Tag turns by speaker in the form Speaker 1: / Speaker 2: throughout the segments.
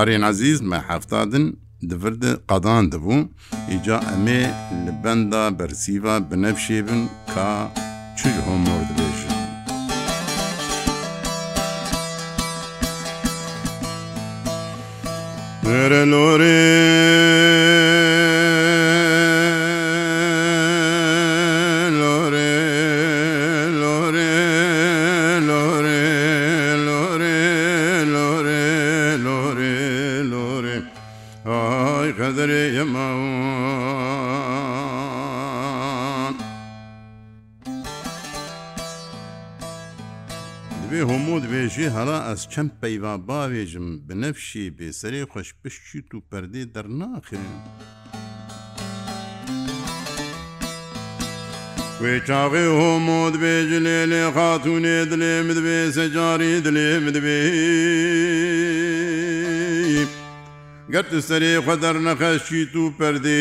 Speaker 1: Darên ezîz me heftadin divirdi qadan dibû, îca emê li benda bersîva binevşêbin ka çû ji homor dibêjin. Nere lorê بێ هەموو دبێژێ هەڵا ئەس چەند پەیوا باوێژم بنەفشی بێسەرێ خۆشپشتیت و پەردێ دەرناخرێن. وێچاغێ هۆمۆ دبێژ لێ لێ خاتونێ دلێ مدبێ سەجاری دلێ مدبێ گەرت سەرێ خەدەر نەخەشیت و پەردێ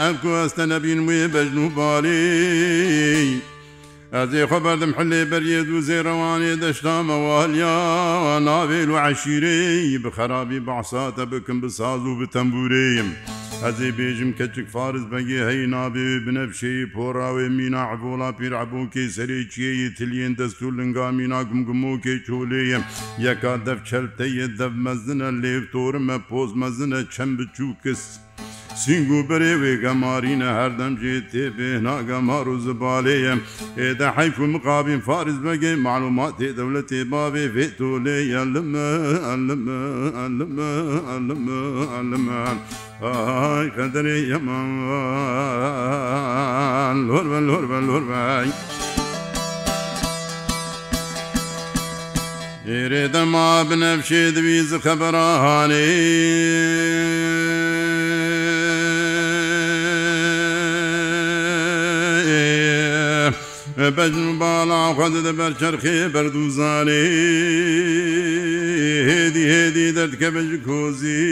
Speaker 1: ئەم کو ئەستە نەبین وێ بەژن و باڵێ. ئەزێ خەبەردم حلێ بەریێ دوو زێرەوانێ دەشتامەوەلیا ناوێل و عشیرەی بخەرابی بەعساتە بکەم بساز و بتەمبورەیەم. ئەزێ بێژم کەچک فارز بەنگێ هەی نابێ بنەفشەی پۆراوێ مینا عبۆڵا پیرعبووکەی سەری چیەیە تلیێن دەست و لنگا مینا گومگمۆکەی چۆلەیە یەکا دەف چەلتەیە دەف مەزنە لێفتۆرمە پۆز مەزنە چەند بچوو کەست. سنگ و برێ وێگەمارینە هەردەمجێ تێبێ ناگەمار و زبالەیە ئێدە حیف و مقابین فارز بەگەی معلومات تێ دەولە تێباێ بێ تۆ لێ لمە لمە لمە لمە لمە قەدرێ یەمان لۆر بە لۆر بە لۆر بای. ئێرێ دەما بنەفشێ دویز خەبەرانێ بەج باڵا خوند لە بەر چرخێ بەردووزانێ هێدی هێدی دەردکە بەج کۆزی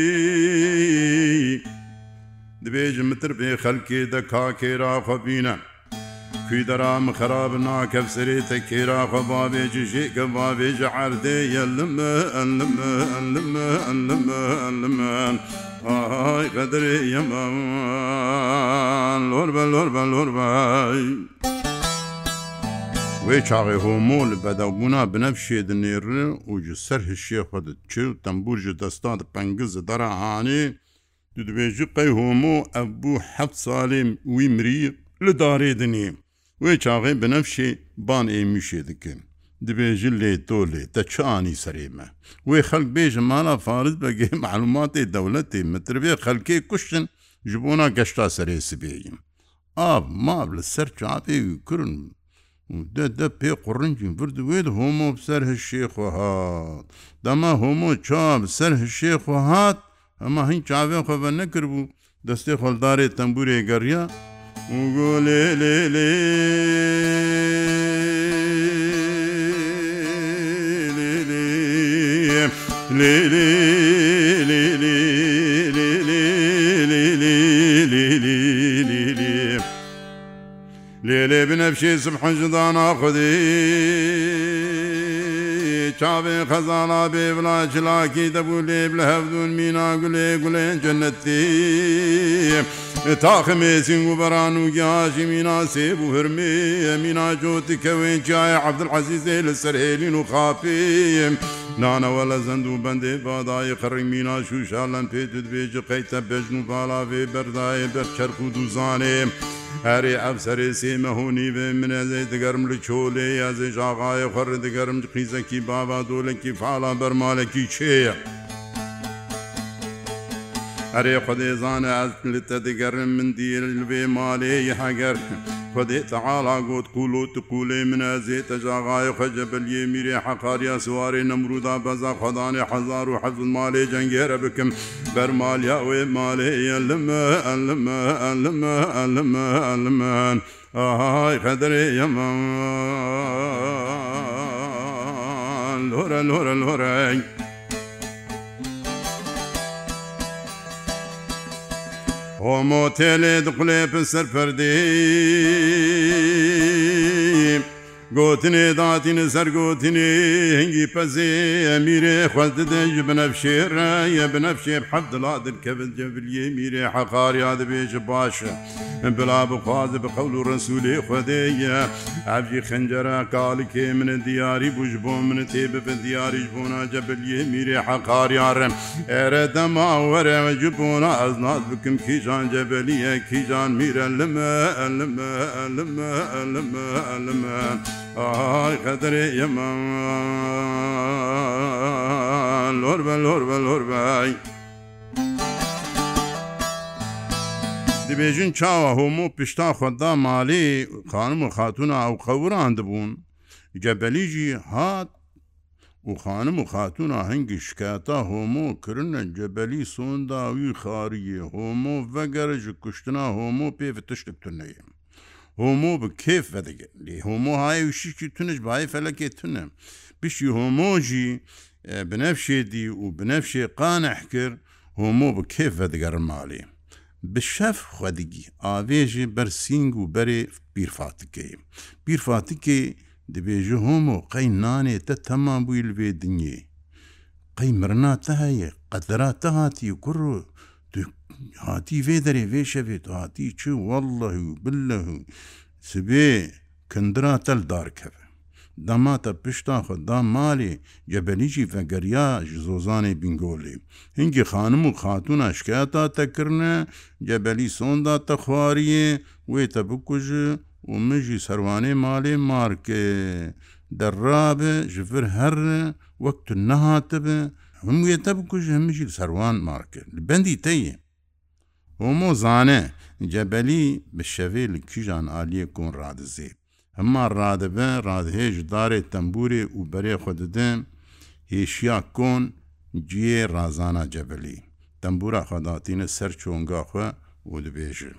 Speaker 1: دبێژم متر پێ خەلکێ دەکا کێرا خەبینە کوی دەرام خراب ناکەف سرێ تە کێرا خە بابێجی ژێکە بابێژە عردێ یەلمە ئەلمە ئەلمە ئەلمە ئەلمان ئاهای قەدرێ یەمە لۆر بە لۆر بە لۆر بای. وێ چاغێ هۆمۆ لە بەدەبوونا بنەفشێ دنێرن و ji ser hişiye xwe di çi tembûr ji destan di pengiz di dera hanê tu dibêjî qey homo ev bû heft salê wî mirî li darê dinê wê çaxê binefşê ban êmişê dikin dibêjî lê to lê te çi anî serê me wê xelk bêjin mala fariz begê melumatê dewletê mitirvê xelkê kuştin ji bona geşta serê sibêyim Av mav li ser çapê kirin دە دە پێ قڕنجین بردوێت هۆمۆ سەر هەشێخۆ هاات دەما هۆمۆ چاپ سەر هەشێخۆ هاات ئەمە هەین چاوێ خۆبە نەکرد بوو دەستێ خۆلدارێ تەمبورێ گەڕیا وگۆ لێ لێ لێ لێ لێ لێ ليلي بنفشي سبح جدانا خذي شابي خزانا بي بلا شلاكي دبولي بلا هفدون مينا قولي قولي جنتي تاخمي سين بران وقاش مينا سيب وهرمي مينا جوت كوين شاي عبد العزيز للسرهيلين وخافي نانا ولا زندو بندي باداي خري مينا شو شالن بيتد بيج قيتا بجنو بالا في برداي برشرخ ودوزاني هەرێ ئەفسەرێ سێمەهونی بێ منەزەی دەگەرم لە چۆلێ یازێ ژاغاایە خەڕ دەگەرم قیزەکی بابا دۆلەکی فاڵا بەرمالەکی چێە. هەرێ خودێزانە ئەز لتە دەگەرم من دیلبێ مالەیە هەگەر خودێ تەعاڵا گوت قول و تقولێ منە زێتە جاغای خەجە بلیێ میرێ حەقاریا سوارێ نەمرودا بەزا خدانێ هزار و حەز مالێ جەنگێرە بکەم بەرمالیا وێ مالەیە لمە ئەلمە ئەلمە ئەلمە ئەلمان ئاهای خەدرێ یەمە لۆرە لۆرە لۆرەنگ. Homo tele duqle pin serperdeyim Gotinê datîne ser gotinê hingî pezê emirê xwedide ji binevşêr re ye binevşêr hevdila dirkevin ceviliyê mirê heqariya dibê ji baş e bila bixwaze bi qewl û Resulê xwedê ye ev jî xincera kalikê min diyarî bû ji bo min tê bibin diyarî ji bona cebiliyê mirê heqariya rim Ere dema were ve ji bona ez naz bikim kîjan cebeliye kîjan mîre lime lime lime lime lime قدري يمان لور بل لور بل لور باي دبێژین چاوە هۆمۆ پشتا خوددا ماڵێ خانم و خاتونە ئەو قەوران دەبوون جەبەلیژی هات و خانم و خاتونە هەنگی شکاتە هۆمۆ کردنە جەبەلی سۆنداوی خاریە هۆمۆ ڤەگەرە ji کوشتنا هۆمۆ پێ تشتتونەیە هومو bi kêf vedigirî homo haye şîkî tunç bayê felekê tune bişî homo jî binevşêdî û binevşê qaneh kir homo bi kêf vediger malê bi şef xwedigî avê jî ber sîng û berê pîrfatikê pîrfatikê dibêje homo qey nanê te temam bû li vê dinyê qey mirna te heye qedera te hatiye kurru هاتی وێ دەرێ وێ شەوێت هاتی چ وەله و بله و سبێ کندرا تەل دارکەوە دەماتە پشتا خدا مالێ جەبەلیجی فەگەریا ji زۆزانێ بینگۆلێ هنگی خانم و خاتونە شکایتا تەکردە جەبەلی سۆندا تەخواریە وێتە بکوژە و مژی سەروانێ مالێ مارکێ دەڕابە ji vir هەرە وەکت نەهاتبە هەموویە تە بکوژ هەمیشی سەروان مار کرد بەندی تەیە هۆمۆ زانە جەبەلی بە شەوێ لە کیژان عالیە کۆن ڕادزێ هەما ڕادەبە ڕادهێژ دارێ تەمبورێ و بەرێ خوددن هێشیا کۆن گوێ ڕازانە جەبلی تەمبورە خەداتینە سەر چۆنگاخە و دبێژن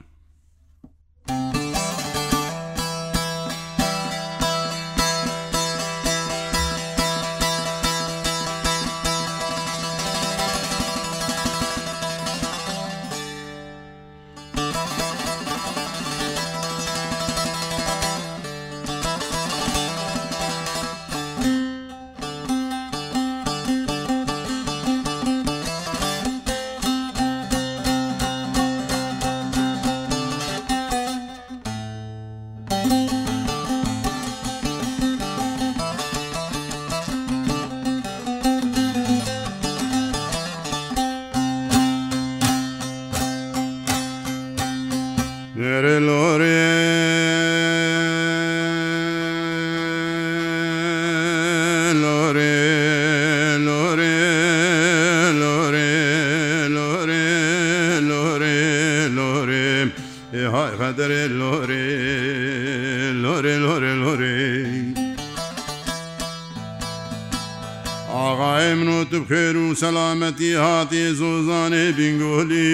Speaker 1: سەلامەتی هاتی زۆزانێ بینگۆلی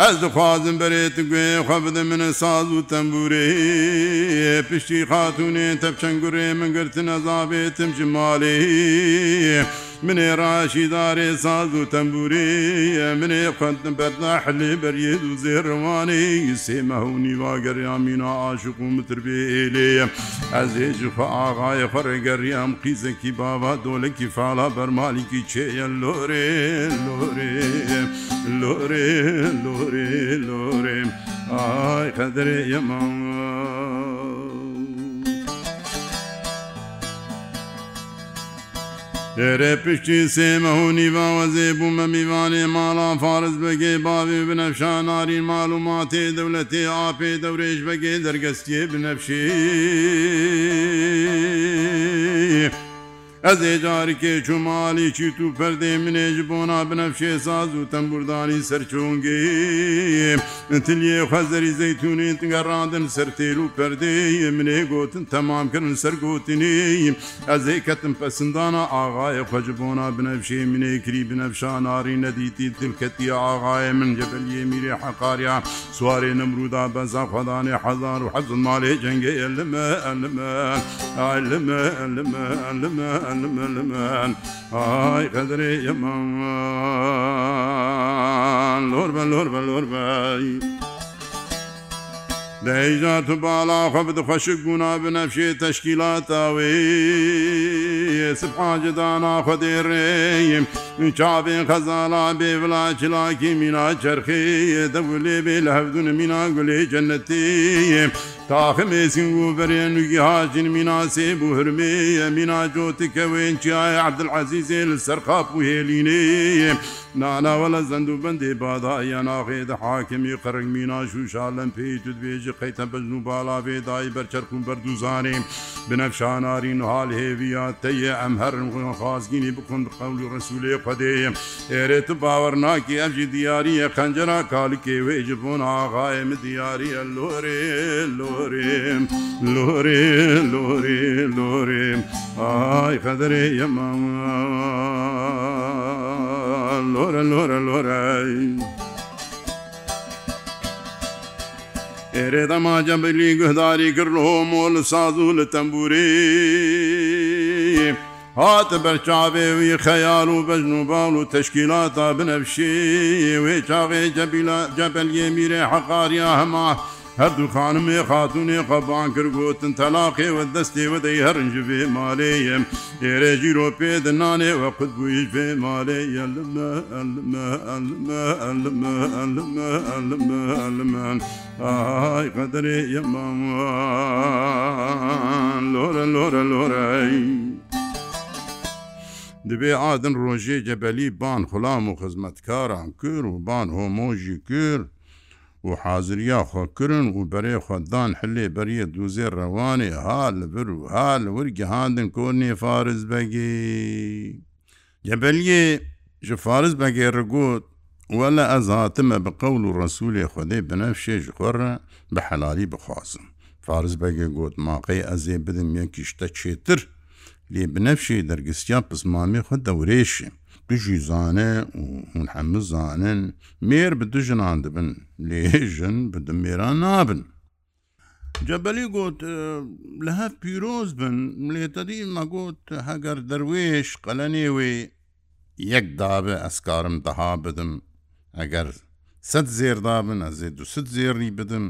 Speaker 1: ئەس دخوازم بەرێت گوێ خە بدە منە ساز و تەمبورێ پشتی خاتونێ تەپچەنگوڕێ من گرتن ئەزابێتم جمالێ. منێ ڕاشیدارێ ساز و تەمبوری منێ خوندن بەردا حلێ بەرێت و زێڕوانی سێمەهونی واگەریامینا عاشق و متربێ ئێلێە ئەزێژ خە ئاغاە فەڕێگەریام قیزەکی بابا دۆلەکی فالا بەرمالیکی چێە لۆرێ لۆرێ لۆرێ لۆرێ لۆرێ ئای قەدرێ ئەمە تێرێ پشتی سێمە و نیڤوەزێ بوومە میوانێ ماڵان فارز بەگێ باوێ بنەفشان نارین ماڵ و ماتێ دەولەتێ ئاپێ دەورێژ بەگێ دەرگەستیێ بنەفشی. Ez ê carikê çû malî çî tu perdê minê ji bona binevşê saz û temburdanî serçûngê Tiliyê xezerî zeytûnê tingerrandin ser têl û perdeyê minê gotin temam kirin ser gotinê Ez ê ketim pesindana aغاê xwe ji bona binevşê minê kirî binevşa narî nedîtî dilketiye aغاê min cebeliyê mîrê heqariya Suwarê nimrûda beza xwedanê hezar û hezin malê cengê elime elime elime elime elime الملمن آي قدري يمان لوربا لوربا لوربا دهيجات بالا خفت خشك قنا بنفشي تشكيلات آوي سبحان جدانا خدير ريم چاوین خەزاڵا بێ وڵاچلاکی مینا چرخی دەولێ بێ لە هەفتونە مینا گولێ جەنەتی تاخمێزین و بەرێن وگی هاژین میناسێ بوو هەرمەیە میناجۆتکەوێن چیایە عبدل عزیزێ لە سەرخاپ و هێلینەیە ناناوەلە زەند و بندێ بادایە ناغێدە حاکمی قڕنگ میناش و شالم پێی تو دوێژە قەیتە بزن و بالا بێدای بەرچەرکون بەردووزانێ بنەفشانارین و حال هێویە تەیە ئەم هەرن خازگینی بکن قەول و ڕسوولێ قەدەیە ئێرێت باوەڕ ناکی ئەمجی دیاریە خەنجەرا کالیکێ وێجبوون ئاغاە دیاریە لۆرێ لۆ لۆرێم لۆرێ لۆرێ لۆرێم ئای خەدرێ ئەمە لۆرە لۆرە لۆرای. ئێرێ دەماجەبلی گوهداری کردۆم و لە ساز و لە تەمبوری هاتە بەرچاوێ وی خەیار و بەژن و باڵ و تشکیلاتا بنەفشی وێ چاوێ جەبلیێ میرێ حەقاریا هەما هەردوو خانمێ خاتونێ قەبان کرد گوتن تەلاقێوە دەستێوە دەی هەرنج بێ مالەیە ئێرە ژیرۆ پێدنانێ وە قوت بوویش بێ مالەیە لەمەمەمەمەمەمەمەمەمە ئای قەدرێ یەمەمان لۆرە لۆرە لۆرەی. دەبێ ئادن ڕۆژێ جەبەلی بان خولام و خزمەتکاران کرد و بان هۆمۆژی کرد و حاضریا خۆکردن و بەرێ خۆدان حلێ بەریە دووزێ ڕەوانێ ها لەبر و ها لە وەرگی هاندن کۆنێ فارز بەگێ جەبەلیێ ji فارز بەگێ ڕگوت وەلا ئەز هاتمە بە قەول و ڕسوولێ خودێ بنەفشێژ خۆڕە بە حەلالی بخوازم فارز بەگێ گوت ماقی ئەزێ بدم یەکی شتە چێتر لێ بنەفشی دەرگستیا پسمامی خۆ دەورێشێ دژی زانێ و منحەمە زانن مێر بە دژنان دەبن لێژن بدە مێران نابن. جەبەلی گوت لە هەف پیرۆز بن ملێتەدی مەگوت هەگەر دەروێش قەلەنێوێ یەک دابێ ئەسکارم دەها بدم ئەگەر سەد زێردا بن ئەزێ دو سد زێڕی بدم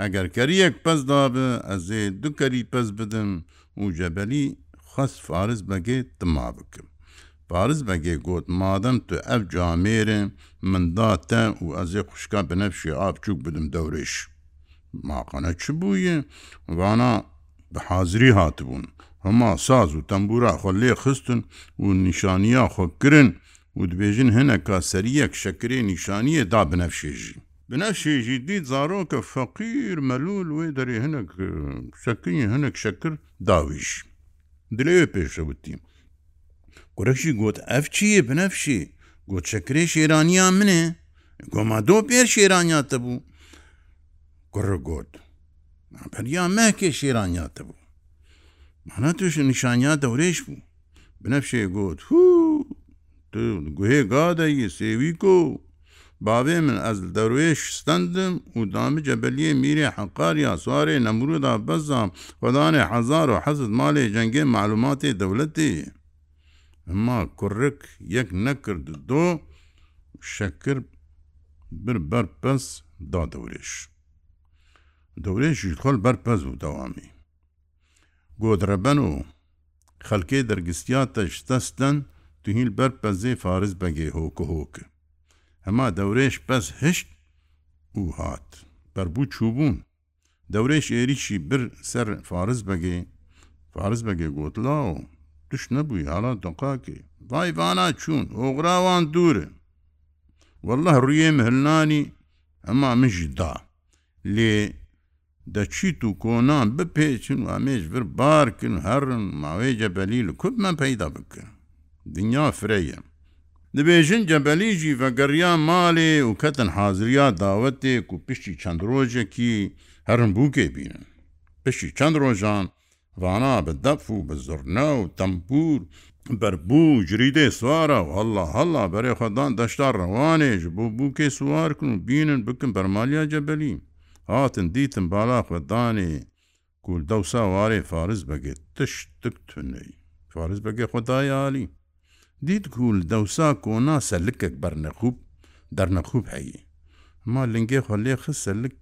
Speaker 1: ئەگەر کەریەک پەس دابێ ئەزێ دوکەری پەس بدم و جەبەلی خەست فارز بەگێ تما بکەم. Paris vegê got madem tu ev camêrê min da te û ez ê xuşka binefşê avçûk bidim dewrêş. Maqane çi bûye vana bi hazirî hatibûn. Hema saz û tembûra xwe lê xistin û nîşaniya xwe kirin û dibêjin hineka seriyek şekirê nîşaniye da binefşêjî. Binefşêjî dît zaroke feqîr melûl wê derê hinek şekiyê hinek şekir dawîj. Dilê pêşe witî. کوڕکشی گوت ئەف چیە بنەفشی گوت شەکرێ شێرانیا منێ گۆمادۆ پێر شێرانیاتە بوو کوڕ گوت پەریا مەکێ شێرانیاتە بوو مانە توش نیشانیا دەورێش بوو بنەفشێ گوت گوهێ گادەیە سێویکۆ باوێ من ئەز دەروێ شستەندم و دامە جەبەلیە میرێ حەقار یا سوارێ نەمرودا بەزام خدانێ حزار و حەزت مالێ جەنگێ معلوماتێ دەولەتی ئەما کوڕک یەک نەکرد دۆ شەکر بر بەرپەس دادەورێش. دەورێشی خۆل بەرپەز و داوامی. گۆدرەبەن و خەلکێ دەرگستیا تەشتەستەن توهیل بەرپەزێ فارز بەگێ هۆکە هۆکە. هەما دەورێش پەس هشت و هات بەربوو چوبوون. دەورێش ئێریشی بر سەر فارز بەگێ فارز بەگێ گۆتلا و توش نەبووی هەڵا دقاکی ڤای بانا چوون ئۆغراوان دوورن والله ڕویێم هەلنانی ئەما منژی دا لێ دەچیت و کۆنان بپێچن و ئەمێش بر بارکن هەرن ماوەی جەبەلی لە کوبمە پەیدا بکە دنیا فرەیە دەبێژن جەبەلیژی بەگەڕیا ماڵێ و کەتن حازریا داوەتێک و پشتی چەند ڕۆژێکی هەرن بووکێ بینن پشتی چەند ڕۆژان ڕانا بە دەف و بە زرنە و تەمپور بەربوو جری دێ سوارە و هەڵا هەڵا بەرێ خەدان دەشتا ڕەوانێش بۆ بووکێ سووار کن و بینن بکەم بەرمالیا جەبەلی هاتن دیتم بالا خەدانێ گولدە و ساوارێ فارز بەگێت تشتک تونەی فارز بەگێ خدای عالی دیت گول دەوسا کۆنا سەلکێک بەرنەخوب دەرنەخوب هەیە ما لنگێ خەلێ خسەلک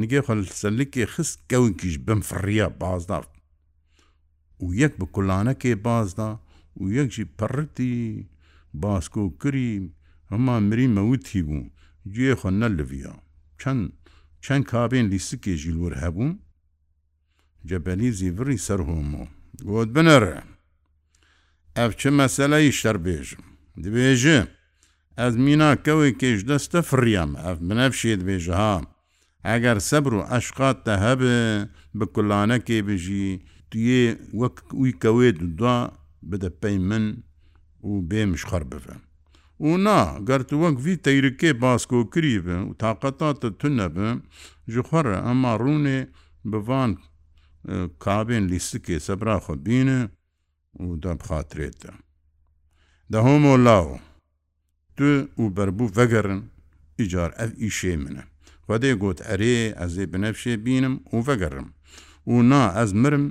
Speaker 1: نگێ خەسەلکێ خست کەونکیش بم فڕیا بازداف و یەک بە کولانەکێ بازدا و یەکژی پڕتی باسکۆ کری هەما مری مەوتی بوو گوێ خۆ نەلویا چەند چەند کابێن لیسکێ ژیلور هەبوو جەبەلی زیڤری سەرهۆمۆ گۆت بنەرە ئەف چه مەسەلەی شەربێژم دبێژێ ئەز مینا کەوی کێش دەستە فڕیام ئەف منەفشێت بێژەها ئەگەر سەبر و عشقات تە هەبێ بە کولانەکێ بژی توێ وەک وی کەوێ دودا بدە پەی من و بێمش خەر بفە و نا گەرتو وەک وی تەیرکێ باسکۆکری بن و تااقەتاتە تونە بن ژخەرە ئەما ڕوونێ بڤان کابێن لیستکێ سەبرا خۆ بینە و دەبخاترێتە دەهۆمۆ لاو تو و بەربوو ڤەگەرن ئیجار ئەف ئیشێ منە خدێ گوت ئەرێ ئەزێ بنەفشێ بینم و ڤەگەڕم و نا ئەز مرم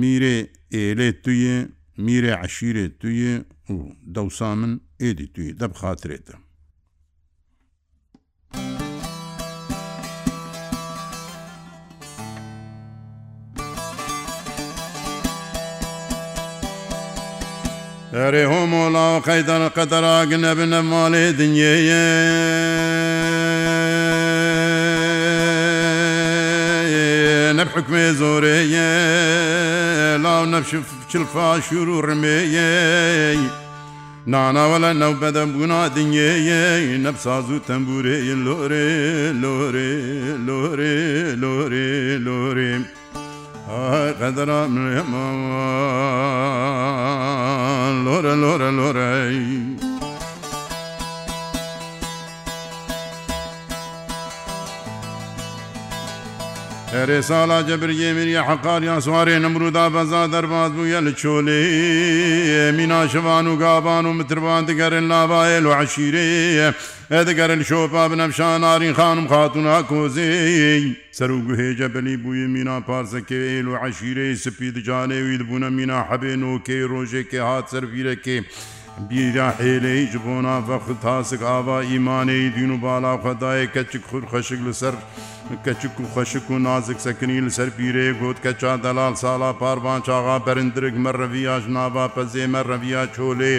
Speaker 1: میرێ ئێلێ تویە میرێ عشیرێ تویە و دەوسا من ئێدی توی دەبخاترێتە. Erê homola qeydan qedera ginebine malê dinyeye neb hukmê zoreye لاو نەپشل فاشور و ڕمێ ناناوەە نەو بەدەبوونا دنیێ نەبساز و تەمبورێ لۆرێ لۆرێ لۆرێ لۆرێ لۆرێ قەدرا منێ ماوە لۆرە لۆرە لۆرەی. رسالا جبریه میری حقاریا سواره نمرودا بزا درباز بویا لچولی مینا شوان و گابان و متربان دگرن لابایل و عشیره دگرن شوپا بنفشان آرین خانم خاتون کوزی سر و گوه جبلی بوی مینا پارسکه ایل و عشیره سپید جانه وید بونا مینا حبین و که روشه که هات سرفیره که بیرا حێلەی ji بۆنا vexu tasik ava îmanê dîn û bala xedayê keçik xur xeşik li ser keçik û xeşik û nazik sekinî li ser pîrê got keça delal sala parvan çaxa berindirik me reviya ji nava pezê me reviya çolê.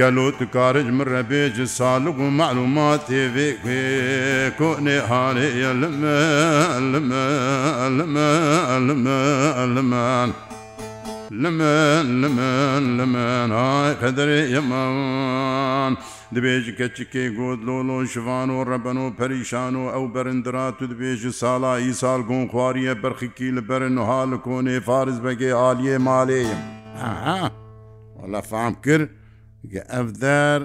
Speaker 1: gelo tu karij min rebê ji salik û melumat têvê ko'nê hanê ye li me li me li me li me li me لمن لمن لمن هاي قدري يمان دبێژ کەچکێ گۆت لۆلۆ شوان و ڕەبەن و پەریشان و ئەو بەرندرات و دبێژی ساڵایی ساڵ گۆن خواریە بەرخکی لە بەرن و حال کۆنێ فارز بەگێ عالیە مالەیە وەلا فام کرد ئەفدار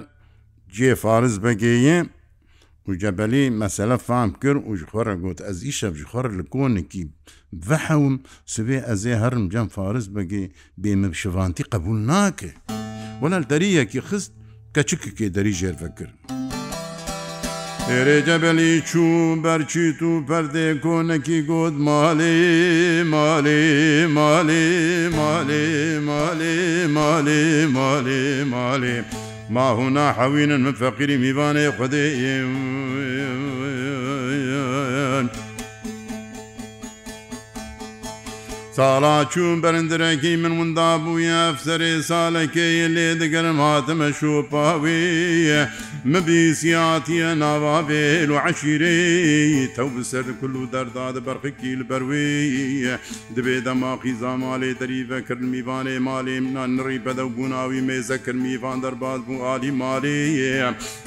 Speaker 1: جێ فارز بەگەیە و جەبەلی مەسەلە فام کرد و خۆرە گوت ئەز ئیشەف خۆر لە کۆنێکی بەحەوم سبێ ئەزێ هەرم جەم فارز بەگێ بێمە شڤانتی قبول ناکێ وەل دەریەکی خست کە چکێ دەری ژێرفە کرد. ێرێجەبەلی چوو بەرچیت و پەردێ کۆنەکی گۆت ماڵێ ماڵێ ماڵێ ماڵێ ماڵێ ماڵێ ماڵێ ماڵێ. ما هنا حوينا من فقير ميباني خديم ساڵا چوون بەرندرەکی من وندا بووە ئەفسەرێ ساڵەکەی لێ دەگەرم هاتممە شوپاوێ مبیسیاتیە ناوابێ و عشیرەی تەو بسەر کول و دەردا دە بەرقکی لە بەروێ دەبێ دەماقی زامالێ دەریڤەکرد میوانێ مالێ منان نڕی بەدە بووناوی مێزەکرد میوان دەرباز بوو عالی مالێ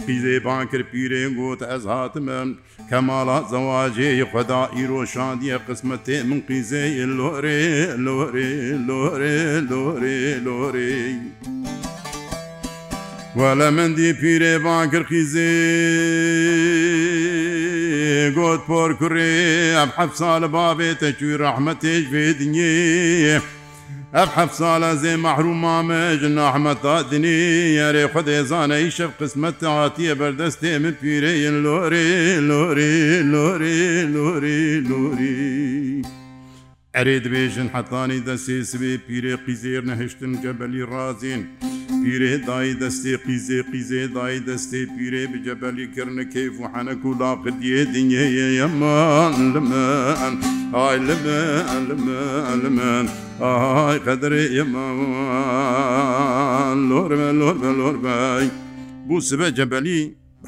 Speaker 1: پیزێبان کرد پیرێ گوت ئەز هاتمم کەماڵات زەواجێ خدا ئیرۆشاندیە قسمەتێ من قیزەی لۆرێ لۆرێ لۆرێ لۆرێ لۆرێ لۆرێ وە لە مندی پیرێ بانکرخیزێ گۆت پۆر کوڕێ ئەم حەف ساڵە بابێتە کوی ڕەحمەتێش بێ دنیێ ئەف حەف ساڵە زێ مەحرومامەژ ناحمەتا دنی یارێ خودێزانە ئی شەف قسمەتە هااتیە بەردەستێ من پیرەین لۆرێ لۆرێ لۆرێ لۆرێ لۆری ئەرێ دبێژن حەتانی دەسێسبێ پیرێ قیزێر نەهشتن جەبەلی ڕازین پیرێ دای دەستێ قیزێ قیزێ دای دەستێ پیرێ بجەبەلی کردنە کەیف و حەنەک و لاقدیێ دنیەیە یەمان لمەن ئای لمە لمە لمەن ئای قەدرێ یەمان لۆرمە لۆرمە لۆربای بوو سبە جەبەلی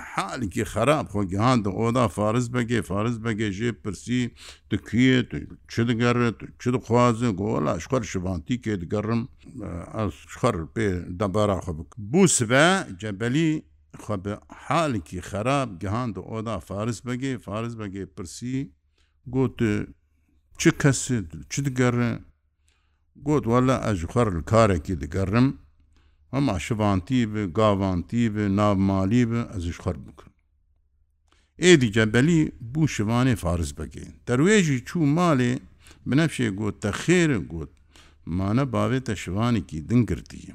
Speaker 1: حالکی خراپ خۆگەهان ئۆدا فارز بەگێ فارز بەگەژێ پرسی دکوێ چ دەگەڕێت چ دەخوازن گۆڵ شخەر شوانتی کێ دەگەڕم خەر پێ دەباراخە بک بوسە جەبەلی خە بە حالکی خراپ گەهان ئۆدا فارز بەگێ فارز بەگێ پرسی گوت چ کەس چ دەگەڕێ گوت وەلا ئەژخەر کارێکی دەگەڕم ئەم عشڤانتی bi gavantî bi navmalî bi ez ji xer bikim. Êdî cebelî bû şivanê fariz bike. Derwê jî çû malê binefşê got te xêr got mane bavê te şivanekî din girtiye.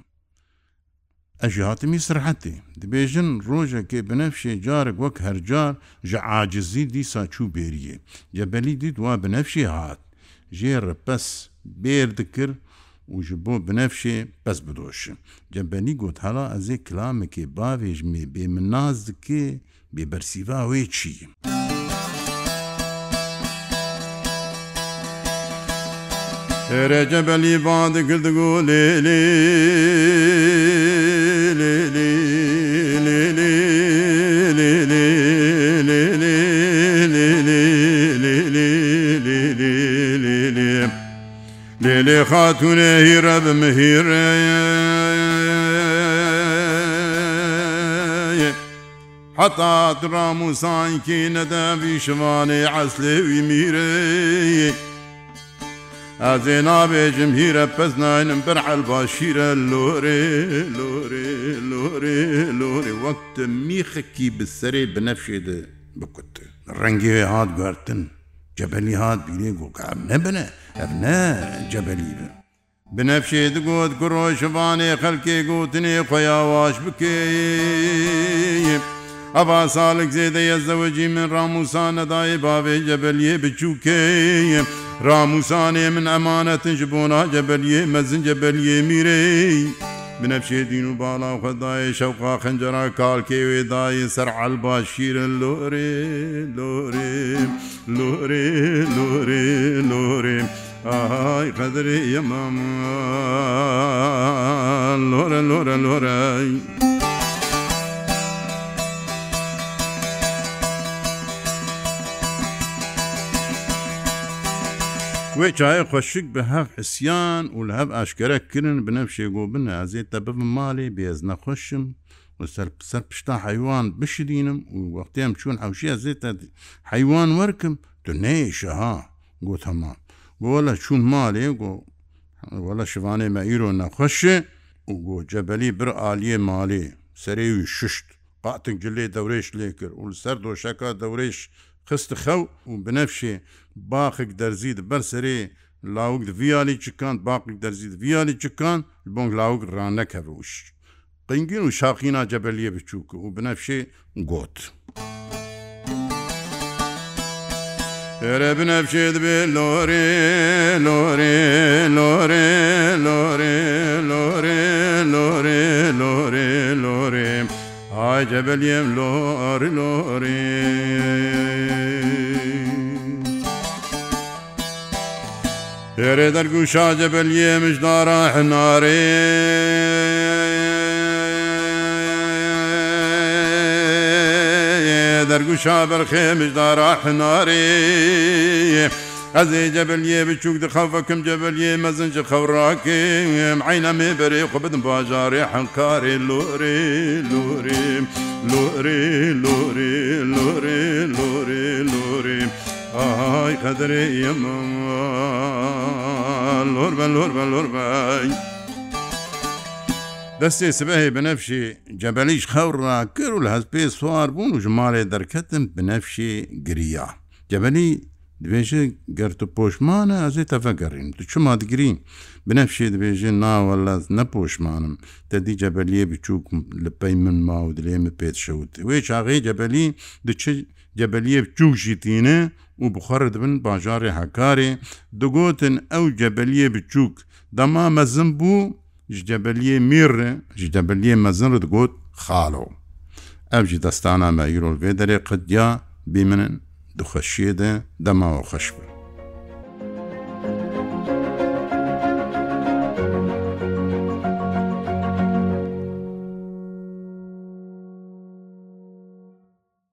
Speaker 1: Ez ji hatimî sirhetê dibêjin rojekê binefşê carek wek hercar ji acizî dîsa çû bêriye. Cebelî dît wa binefşê hat jê repes bêr dikir و ji bo binevşê bez bidoşin. Cebenî got hela ez ê kilamekê bavêj me bê min naz dike bê bersîva wê çiyim. Recebelî van digirdi go lê lê lê lê خاتونێ هیرە بمههیرە حتا دراموسانکی نەدەبی شمانێ عەسلێوی میرە ئەزێ نابێژم هیرە پەس ناینم بەرعەل باشیرە لۆرێ لۆرێ لۆرێ لۆرێ وەکتە میخەکی بسەرێ بنەفشێدە بکوت ڕەنگێ هاات گارتن جەبەنی هاات بینێ گۆکار نەبنە. هەرنە جەبەلی بن بنەفشێ دگوت گڕۆی شبانێ خەلکێ گوتنێ خۆیاواش بکێ ئەبا ساڵک زێدە یەزەوەجی من ڕاموسانەدای باوێ جەبەلیێ بچووکێ ڕاموسانێ من ئەمانەتن ji بۆنا جەبەلیێ مەزن جەبەلیێ میرەی. بنەفشێ دین و باڵا خەدای شەوقا خەنجەرا کارکێوێدای سەرعل باشیرن لۆرێ لۆرێ لۆرێ لۆرێ لۆرێ. ئاهای قەدری ئێمەم لۆرە لۆرە لۆرەی وێ چایە خۆشک بە هەف حسیان و لە هەف ئاشکەرەکردن بنەفشێگۆ بنە ئازێتە ببم ماڵێ بێز نەخۆشم سەر پشتا حیوان بشرینم و وەختیم چون حوشیە زێتە حیوان وەرکم تو نێشەها گوتەمان وەلا چون مالێ گۆ وەلا شوانێ مە ئیرۆ نەخۆشێ و گۆ جەبەلی بر عالیە مالێ سەرێوی ششت قاتن گلێ دەورێش لێ کرد و سەر دۆشەکە دەورێش خست خەو و بنەفشێ باخک دەرزید بەر سرێ لاوک ڤیالی چکان باقی دەرزید ڤیالی چکان بۆنگ لاوک ڕانەکەڕوش. قنگین و شاقینا جەبەلیە بچووکە و بنەفشێ گوت. Ere binevşid bi lori lori lori lori lori lori lori lori Ay cebeliyem lori lori Ere derguşa cebeliyem ijdara hinare دەرگوشا بەرخێمشدا راحنارێ ئەزێ جەبلیێ بچووک دخەفەکەم جەبلیێ مەزنج خەوراکێم عینەمێ بەرێ خۆ بدم باژارێ حەنکارێ لۆرێ لۆرێ لۆرێ لۆرێ لۆرێ لۆرێ لۆرێ ئاهای قەدرێ ئێمە لۆر بە لۆر بە لۆر بە. دەستێ سبەهێ بنەفشی جەبەلیش خەوڕا کرد و لە هەز پێ سوار بوون و ژمارێ دەرکەتم بنەفشی گریا جەبەلی دبێژێ گەرت و پۆشمانە ئەزێ تەفەگەڕین تو چما دگرین بنەفشێ دبێژێ ناوە لەز نەپۆشمانم تەدی جەبەلیە بچووک لە پەی من ما و دلێمە پێت شەوت وێ چاغێ جەبەلی دچ جەبەلیە بچووشی تینە و بخەڕ دبن باژارێ هەکارێ دەگوتن ئەو جەبەلیە بچووک دەما مەزم بوو ji debeliyê mir re ji debeliyê mezin re digot xalo ev jî destana me îrol vê derê qediya bî minin dixweşiyê de dema xweş bir